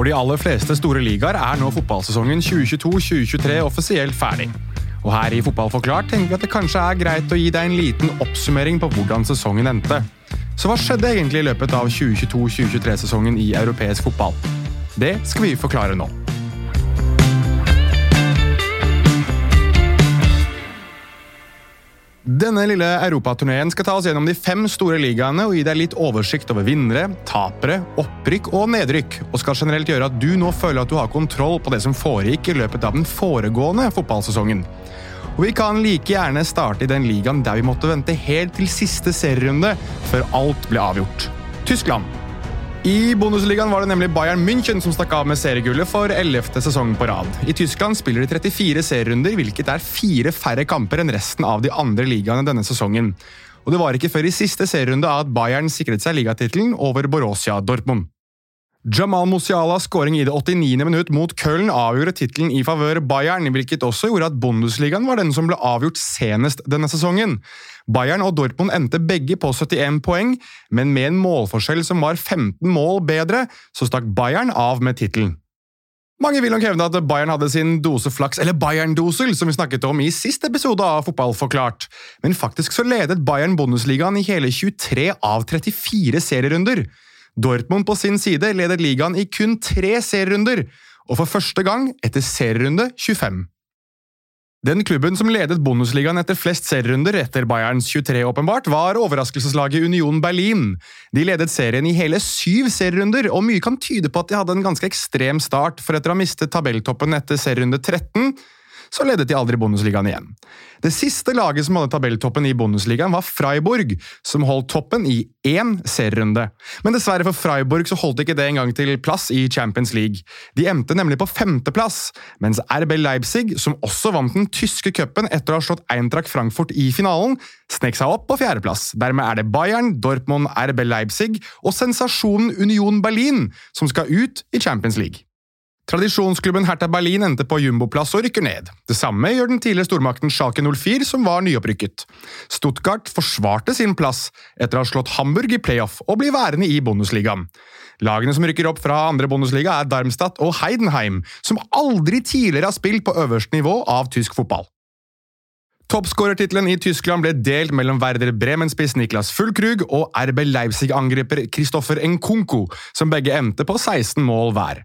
For de aller fleste store ligaer er nå fotballsesongen 2022-2023 offisielt ferdig. Og her i Fotball forklart tenker vi at det kanskje er greit å gi deg en liten oppsummering på hvordan sesongen endte. Så hva skjedde egentlig i løpet av 2022-2023-sesongen i europeisk fotball? Det skal vi forklare nå. Denne lille europaturneen skal ta oss gjennom de fem store ligaene og gi deg litt oversikt over vinnere, tapere, opprykk og nedrykk, og skal generelt gjøre at du nå føler at du har kontroll på det som foregikk i løpet av den foregående fotballsesongen. Og Vi kan like gjerne starte i den ligaen der vi måtte vente helt til siste serierunde før alt ble avgjort. Tyskland. I Bundesligaen var det nemlig Bayern München som stakk av med seriegullet for 11. sesong på rad. I Tyskland spiller de 34 serierunder, hvilket er fire færre kamper enn resten av de andre ligaene denne sesongen. Og det var ikke før i siste serierunde at Bayern sikret seg ligatittelen over Borussia Dortmund. Jamal Musialas skåring i det 89. minutt mot Köln avgjorde tittelen i favør Bayern, hvilket også gjorde at Bundesligaen var den som ble avgjort senest denne sesongen. Bayern og Dortmund endte begge på 71 poeng, men med en målforskjell som var 15 mål bedre, så stakk Bayern av med tittelen. Mange vil nok hevde at Bayern hadde sin dose flaks, eller Bayern-dosel, som vi snakket om i sist episode av Fotball forklart. Men faktisk så ledet Bayern Bundesligaen i hele 23 av 34 serierunder. Dortmund på sin side ledet ligaen i kun tre serierunder, og for første gang etter serierunde 25. Den klubben som ledet Bundesligaen etter flest serierunder etter Bayerns 23, åpenbart, var overraskelseslaget Union Berlin. De ledet serien i hele syv serierunder, og mye kan tyde på at de hadde en ganske ekstrem start, for etter å ha mistet tabelltoppen etter serierunde 13 så ledet de aldri Bundesligaen igjen. Det siste laget som hadde tabelltoppen i Bundesligaen, var Freiburg, som holdt toppen i én serierunde. Men dessverre for Freiburg så holdt ikke det engang til plass i Champions League. De endte nemlig på femteplass, mens RB Leipzig, som også vant den tyske cupen etter å ha slått Eintracht Frankfurt i finalen, snek seg opp på fjerdeplass. Dermed er det Bayern, Dortmund, RB Leipzig og sensasjonen Union Berlin som skal ut i Champions League. Tradisjonsklubben Hertha Berlin endte på jumboplass og rykker ned. Det samme gjør den tidligere stormakten Schalke 04, som var nyopprykket. Stuttgart forsvarte sin plass etter å ha slått Hamburg i playoff og bli værende i Bundesligaen. Lagene som rykker opp fra andre Bundesliga, er Darmstadt og Heidenheim, som aldri tidligere har spilt på øverste nivå av tysk fotball. Toppskårertittelen i Tyskland ble delt mellom Werder Bremen-spiss Niklas Fullkrug og RB Leipzig-angriper Christoffer Nkunku, som begge endte på 16 mål hver.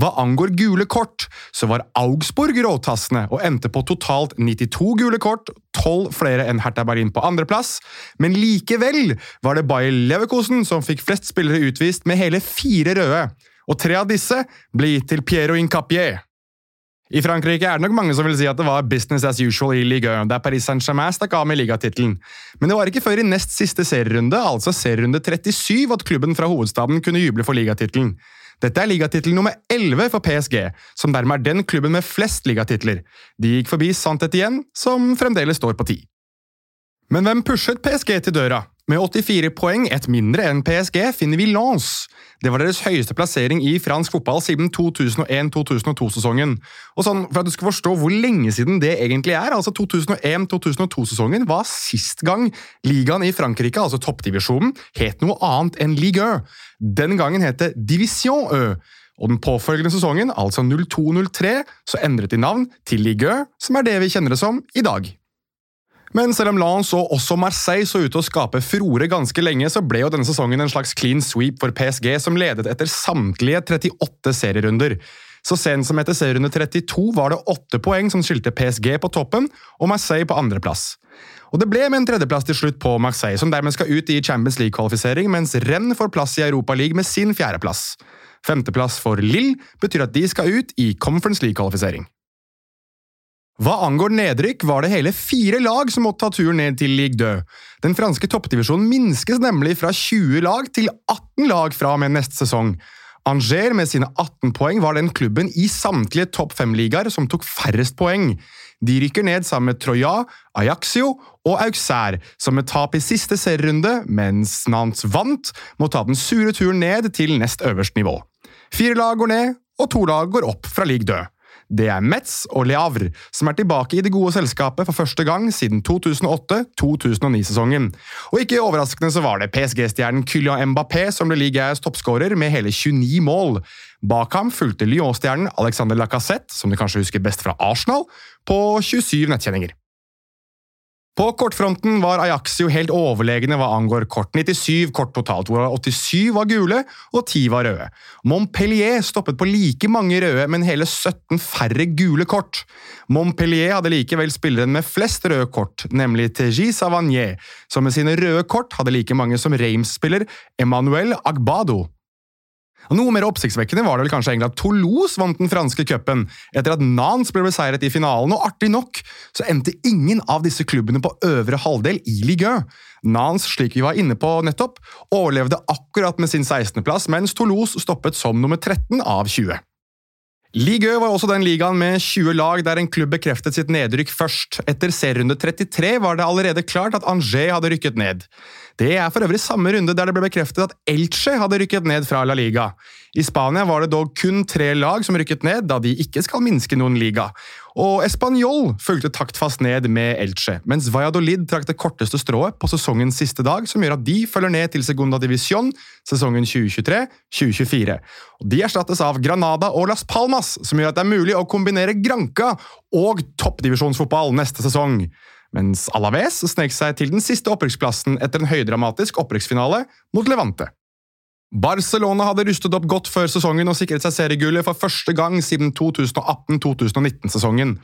Hva angår gule kort, så var Augsburg råtassende og endte på totalt 92 gule kort, 12 flere enn Hertha Berlin på andreplass, men likevel var det Bayer Leverkosen som fikk flest spillere utvist med hele fire røde, og tre av disse ble gitt til Piero Incapié. I Frankrike er det nok mange som vil si at det var business as usual i Ligue 1, der Paris Saint-Germain stakk av med ligatittelen. Men det var ikke før i nest siste serierunde, altså serierunde 37, at klubben fra hovedstaden kunne juble for ligatittelen. Dette er ligatittel nummer 11 for PSG, som dermed er den klubben med flest ligatitler. De gikk forbi Santet igjen, som fremdeles står på ti. Men hvem pushet PSG til døra? Med 84 poeng, et mindre enn PSG, finner vi Lens. Det var deres høyeste plassering i fransk fotball siden 2001-2002-sesongen. Og sånn, For at du skal forstå hvor lenge siden det egentlig er, altså 2001-2002-sesongen var sist gang ligaen i Frankrike, altså toppdivisjonen, het noe annet enn Ligue 1. Den gangen het det Division Ø. Og den påfølgende sesongen, altså 02-03, så endret de navn til Ligue 1, som er det vi kjenner det som i dag. Men selv om Lens og også Marseille så ut til å skape furore ganske lenge, så ble jo denne sesongen en slags clean sweep for PSG, som ledet etter samtlige 38 serierunder. Så sent som etter serierunde 32 var det åtte poeng som skilte PSG på toppen og Marseille på andreplass. Og det ble med en tredjeplass til slutt på Marseille, som dermed skal ut i Champions League-kvalifisering, mens Rennes får plass i Europa League med sin fjerdeplass. Femteplass for Lille betyr at de skal ut i Conference League-kvalifisering. Hva angår nedrykk, var det hele fire lag som måtte ta turen ned til Ligue 2. Den franske toppdivisjonen minskes nemlig fra 20 lag til 18 lag fra og med neste sesong. Angers med sine 18 poeng var den klubben i samtlige topp fem-ligaer som tok færrest poeng. De rykker ned sammen med Troya, Ajaxio og Auxerre, som med tap i siste serierunde, mens Nantes vant, må ta den sure turen ned til nest øverste nivå. Fire lag går ned, og to lag går opp fra Ligue 2. det er Metz og Le som er tilbake i det gode selskapet for første gang siden 2008-2009-sesongen. Og ikke overraskende så var det PSG-stjernen Kylian Mbappé som ble ligaens toppskårer med hele 29 mål. Bak ham fulgte Lyon-stjernen Alexander Lacassette, som du kanskje husker best fra Arsenal, på 27 nettkjenninger. På kortfronten var Ajaxio helt overlegne hva angår kort. 97 kort totalt, hvor 87 var gule og 10 var røde. Montpellier stoppet på like mange røde, men hele 17 færre gule kort. Montpellier hadde likevel spilleren med flest røde kort, nemlig Teji Savanier, som med sine røde kort hadde like mange som Reims-spiller Emmanuel Agbado. Noe mer oppsiktsvekkende var det vel kanskje egentlig at Toulouse vant den franske cupen, etter at Nance ble beseiret i finalen, og artig nok så endte ingen av disse klubbene på øvre halvdel i Ligue 1. Nance, slik vi var inne på nettopp, overlevde akkurat med sin 16.-plass, mens Toulouse stoppet som nummer 13 av 20. Ligue var også den ligaen med 20 lag der en klubb bekreftet sitt nedrykk først. Etter serierunde 33 var det allerede klart at Angers hadde rykket ned. Det er for øvrig samme runde der det ble bekreftet at Elche hadde rykket ned fra La Liga. I Spania var det dog kun tre lag som rykket ned, da de ikke skal minske noen liga. Og Español fulgte taktfast ned med Elche, mens Valladolid trakk det korteste strået på sesongens siste dag, som gjør at de følger ned til Segunda Divisjon sesongen 2023-2024. De erstattes av Granada og Las Palmas, som gjør at det er mulig å kombinere Granca og toppdivisjonsfotball neste sesong mens Alaves snek seg til den siste opprykksplassen etter en høydramatisk opprykksfinale mot Levante. Barcelona hadde rustet opp godt før sesongen og sikret seg seriegullet for første gang siden 2018-2019-sesongen.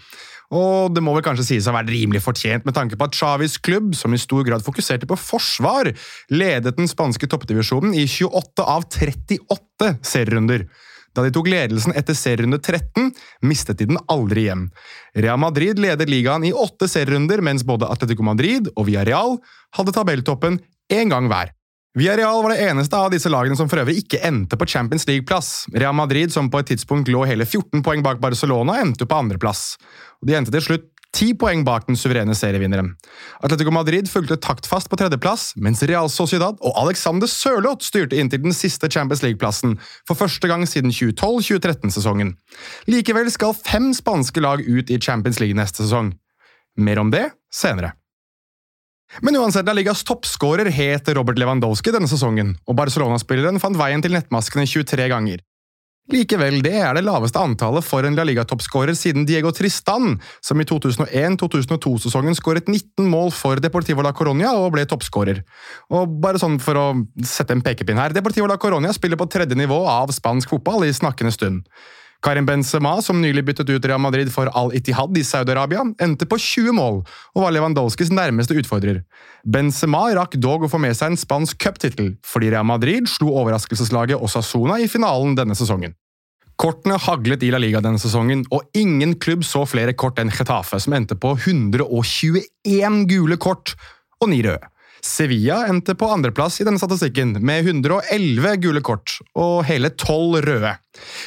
Og det må vel kanskje sies å ha vært rimelig fortjent med tanke på at Chavis klubb, som i stor grad fokuserte på forsvar, ledet den spanske toppdivisjonen i 28 av 38 serierunder. Da de tok ledelsen etter serierunde 13, mistet de den aldri igjen. Real Madrid leder ligaen i åtte serierunder, mens både Atletico Madrid og Villarreal hadde tabelltoppen én gang hver. Villarreal var det eneste av disse lagene som for øvrig ikke endte på Champions League-plass. Real Madrid, som på et tidspunkt lå hele 14 poeng bak Barcelona, endte på andreplass. De endte til slutt ti poeng bak den suverene serievinneren. Atletico Madrid fulgte taktfast på tredjeplass, mens Real Sociedad og Alexander Sørloth styrte inntil den siste Champions League-plassen for første gang siden 2012-2013-sesongen. Likevel skal fem spanske lag ut i Champions League neste sesong. Mer om det senere. Men uansett, La Ligas toppskårer het Robert Lewandowski denne sesongen, og Barcelona-spilleren fant veien til nettmaskene 23 ganger. Likevel, det er det laveste antallet for en La Liga-toppskårer siden Diego Tristan, som i 2001-2002-sesongen skåret 19 mål for Deportivo la Coronia og ble toppskårer. Og bare sånn for å sette en pekepinn her, Deportivo la Coronia spiller på tredje nivå av spansk fotball i snakkende stund. Karim Benzema, som nylig byttet ut Real Madrid for Al-Itihad i Saudi-Arabia, endte på 20 mål og var Lewandowskis nærmeste utfordrer. Benzema rakk dog å få med seg en spansk cuptittel, fordi Real Madrid slo overraskelseslaget Osasuna i finalen denne sesongen. Kortene haglet i La Liga denne sesongen, og ingen klubb så flere kort enn Getafe, som endte på 121 gule kort og ni røde. Sevilla endte på andreplass i denne statistikken, med 111 gule kort og hele 12 røde.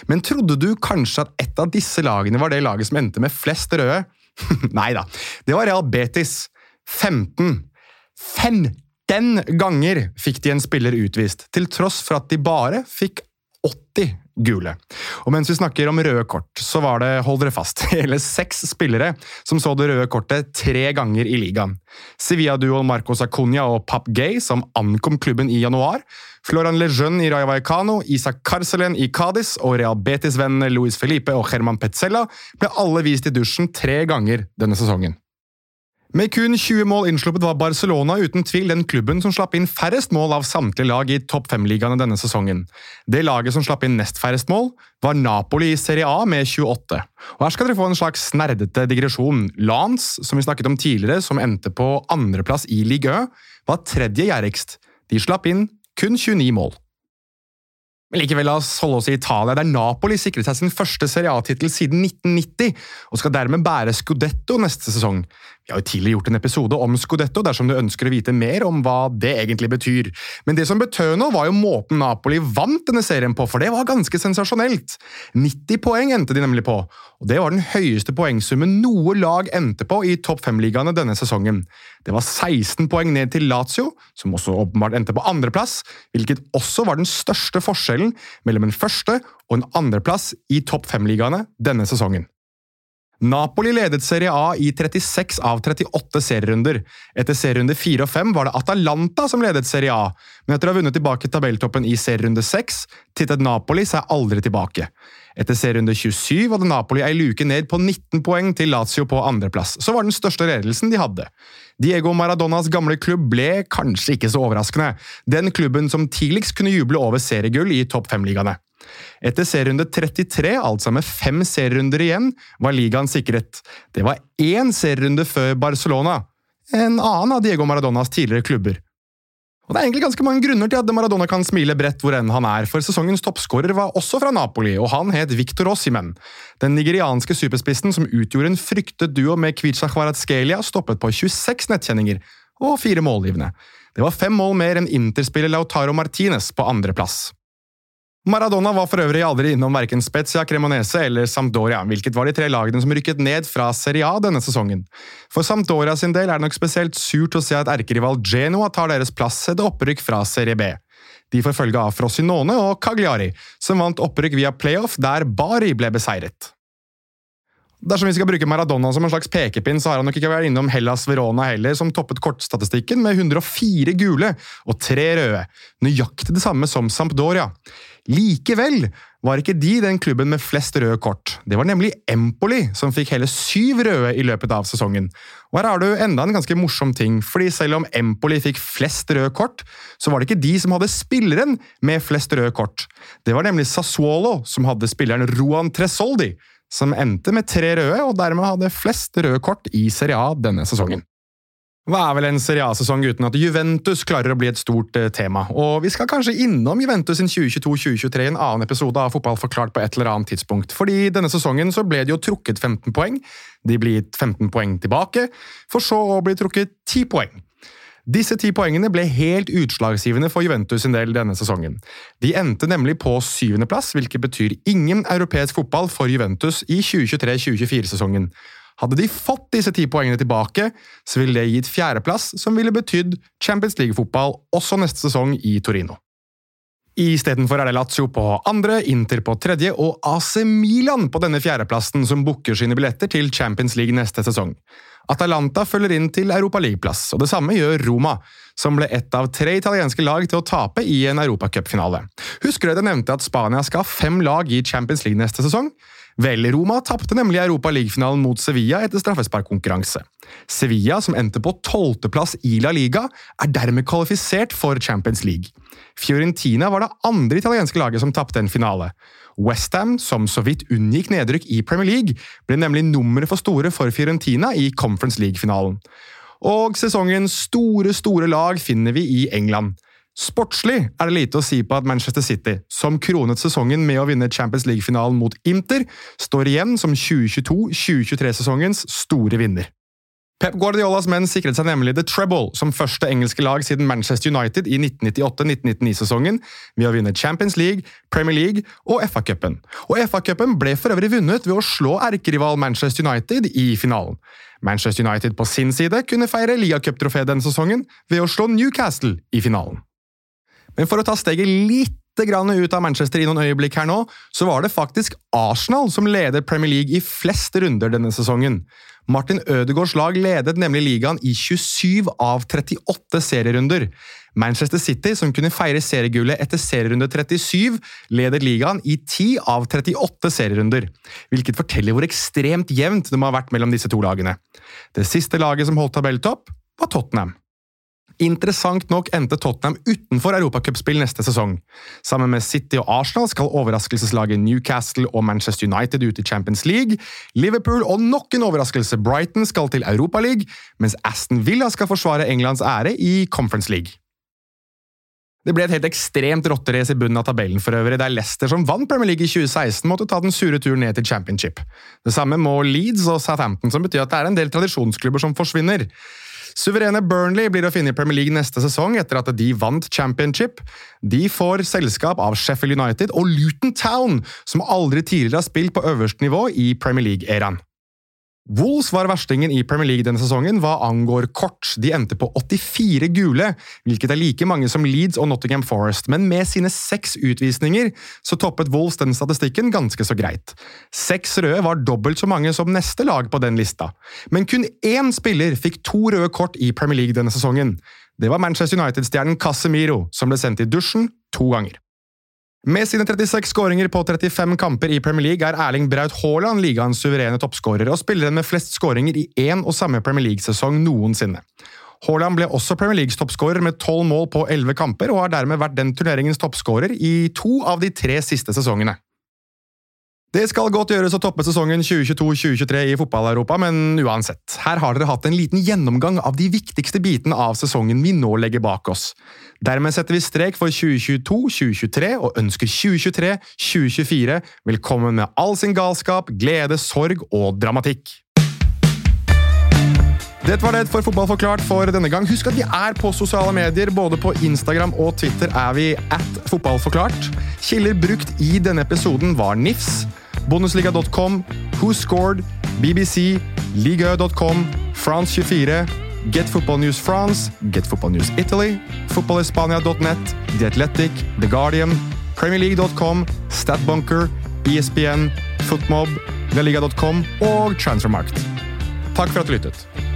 Men trodde du kanskje at et av disse lagene var det laget som endte med flest røde? Nei da, det var Real Betis. 15. 15 ganger fikk de en spiller utvist, til tross for at de bare fikk 80 gule. Og mens vi snakker om røde kort, så var det, hold dere fast, hele seks spillere som så det røde kortet tre ganger i ligaen. Sevilla-duoen Marcos Acuña og Pap Gay, som ankom klubben i januar, Floran Lejeune i Rayo Vallecano, Isak Karselen i Cádiz og Real Betis-vennene Luis Felipe og German Petzella ble alle vist i dusjen tre ganger denne sesongen. Med kun 20 mål innsluppet var Barcelona uten tvil den klubben som slapp inn færrest mål av samtlige lag i topp fem-ligaene denne sesongen. Det laget som slapp inn nest færrest mål, var Napoli i Serie A med 28. Og Her skal dere få en slags nerdete digresjon. Lance, som vi snakket om tidligere, som endte på andreplass i Ligue 1, var tredje gjerrigst. De slapp inn kun 29 mål. Men likevel, la oss holde oss i Italia, der Napoli sikret seg sin første Serie A-tittel siden 1990, og skal dermed bære Scudetto neste sesong. Vi har jo tidligere gjort en episode om Scudetto, dersom du ønsker å vite mer om hva det egentlig betyr. Men det som betød noe, var jo måten Napoli vant denne serien på, for det var ganske sensasjonelt. 90 poeng endte de nemlig på, og det var den høyeste poengsummen noe lag endte på i topp fem-ligaene denne sesongen. Det var 16 poeng ned til Lazio, som også åpenbart endte på andreplass, hvilket også var den største forskjellen mellom en første og en andreplass i topp fem-ligaene denne sesongen. Napoli ledet Serie A i 36 av 38 serierunder. Etter serierunde 4 og 5 var det Atalanta som ledet Serie A, men etter å ha vunnet tilbake tabelltoppen i serierunde 6, tittet Napoli seg aldri tilbake. Etter serierunde 27 hadde Napoli ei luke ned på 19 poeng til Lazio på andreplass, så var den største ledelsen de hadde. Diego Maradonas gamle klubb ble kanskje ikke så overraskende, den klubben som tidligst kunne juble over seriegull i topp fem-ligaene. Etter serierunde 33, altså med fem serierunder igjen, var ligaen sikret. Det var én serierunde før Barcelona, en annen av Diego Maradonas tidligere klubber. Og Det er egentlig ganske mange grunner til at Maradona kan smile bredt hvor enn han er, for sesongens toppskårer var også fra Napoli, og han het Victor Ossimen. Den nigerianske superspissen som utgjorde en fryktet duo med Kvicha Kvaratskhelia, stoppet på 26 nettkjenninger og fire målgivende. Det var fem mål mer enn interspiller Lautaro Martinez på andreplass. Maradona var for øvrig aldri innom verken Spezia, Cremonese eller Sampdoria, hvilket var de tre lagene som rykket ned fra Serie A denne sesongen. For Sampdoria sin del er det nok spesielt surt å se at erkerival Genoa tar deres plass etter opprykk fra Serie B. De får følge av Frosinone og Cagliari, som vant opprykk via playoff, der Bari ble beseiret. Dersom vi skal bruke Maradona som en slags pekepinn, så har han nok ikke vært innom Hellas Verona heller, som toppet kortstatistikken med 104 gule og tre røde. Nøyaktig det samme som Sampdoria. Likevel var ikke de den klubben med flest røde kort. Det var nemlig Empoli som fikk hele syv røde i løpet av sesongen. Og her har du enda en ganske morsom ting, fordi selv om Empoli fikk flest røde kort, så var det ikke de som hadde spilleren med flest røde kort. Det var nemlig Sassuolo som hadde spilleren Roan Tresoldi, som endte med tre røde og dermed hadde flest røde kort i Serie A denne sesongen. Hva er vel en Serie A-sesong uten at Juventus klarer å bli et stort eh, tema? Og vi skal kanskje innom Juventus sin 2022-2023 i en annen episode av Fotball forklart på et eller annet tidspunkt, fordi denne sesongen så ble det jo trukket 15 poeng, de blir gitt 15 poeng tilbake, for så å bli trukket 10 poeng. Disse ti poengene ble helt utslagsgivende for Juventus sin del denne sesongen. De endte nemlig på syvendeplass, hvilket betyr ingen europeisk fotball for Juventus i 2023-2024-sesongen. Hadde de fått disse ti poengene tilbake, så ville det gitt fjerdeplass, som ville betydd Champions League-fotball også neste sesong i Torino. Istedenfor er det Lazio på andre, Inter på tredje og AC Milan på denne fjerdeplassen som booker sine billetter til Champions League neste sesong. Atalanta følger inn til Europaligaplass, og det samme gjør Roma, som ble ett av tre italienske lag til å tape i en europacupfinale. Husker dere nevnte at Spania skal ha fem lag i Champions League neste sesong? Vel, Roma tapte nemlig Europa League-finalen mot Sevilla etter straffesparkkonkurranse. Sevilla, som endte på tolvteplass i La Liga, er dermed kvalifisert for Champions League. Fiorentina var det andre italienske laget som tapte en finale. Westham, som så vidt unngikk nedrykk i Premier League, ble nemlig nummeret for store for Fiorentina i Conference League-finalen. Og sesongens store, store lag finner vi i England. Sportslig er det lite å si på at Manchester City, som kronet sesongen med å vinne Champions League-finalen mot Inter, står igjen som 2022-2023-sesongens store vinner. Pep Guardiolas menn sikret seg nemlig the treble som første engelske lag siden Manchester United i 1998-1999-sesongen ved å vinne Champions League, Premier League og FA-cupen. Og FA-cupen ble for øvrig vunnet ved å slå erkerival Manchester United i finalen. Manchester United på sin side kunne feire ligacup-trofé denne sesongen ved å slå Newcastle i finalen. Men for å ta steget litt ut av Manchester i noen øyeblikk her nå, så var det faktisk Arsenal som leder Premier League i flest runder denne sesongen. Martin Ødegaards lag ledet nemlig ligaen i 27 av 38 serierunder. Manchester City, som kunne feire seriegullet etter serierunde 37, leder ligaen i 10 av 38 serierunder, hvilket forteller hvor ekstremt jevnt det må ha vært mellom disse to lagene. Det siste laget som holdt tabelltopp, var Tottenham. Interessant nok endte Tottenham utenfor europacupspill neste sesong. Sammen med City og Arsenal skal overraskelseslaget Newcastle og Manchester United ut i Champions League. Liverpool og nok en overraskelse Brighton skal til Europaligaen, mens Aston Villa skal forsvare Englands ære i Conference League. Det ble et helt ekstremt rotterace i bunnen av tabellen for øvrig, der Leicester, som vant Premier League i 2016, måtte ta den sure turen ned til championship. Det samme må Leeds og Southampton, som betyr at det er en del tradisjonsklubber som forsvinner. Suverene Burnley blir å finne i Premier League neste sesong etter at de vant championship. De får selskap av Sheffield United og Luton Town, som aldri tidligere har spilt på øverste nivå i Premier League-æraen. Wolves var verstingen i Premier League denne sesongen hva angår kort. De endte på 84 gule, hvilket er like mange som Leeds og Nottingham Forest, men med sine seks utvisninger så toppet Wolves den statistikken ganske så greit. Seks røde var dobbelt så mange som neste lag på den lista, men kun én spiller fikk to røde kort i Premier League denne sesongen. Det var Manchester United-stjernen Casemiro, som ble sendt i dusjen to ganger. Med sine 36 skåringer på 35 kamper i Premier League er Erling Braut Haaland ligaens suverene toppskårer og spilleren med flest skåringer i én og samme Premier League-sesong noensinne. Haaland ble også Premier Leagues toppskårer med tolv mål på elleve kamper, og har dermed vært den turneringens toppskårer i to av de tre siste sesongene. Det skal godt gjøres å toppe sesongen 2022-2023 i fotball-Europa, men uansett, her har dere hatt en liten gjennomgang av de viktigste bitene av sesongen vi nå legger bak oss. Dermed setter vi strek for 2022-2023 og ønsker 2023-2024 velkommen med all sin galskap, glede, sorg og dramatikk. Det var det for Fotball forklart for denne gang. Husk at vi er på sosiale medier. Både på Instagram og Twitter er vi at fotballforklart. Kilder brukt i denne episoden var NIFS, Bundesliga.com, Who Scored, BBC, Liga.com, France24, Get Football News France, Get Football News Italy, FootballEspania.net, The Athletic, The Guardian, PremierLeague.com, StatBunker, ESPN, Footmob, LaLiga.com og Transfermarkt. Takk for at du lyttet.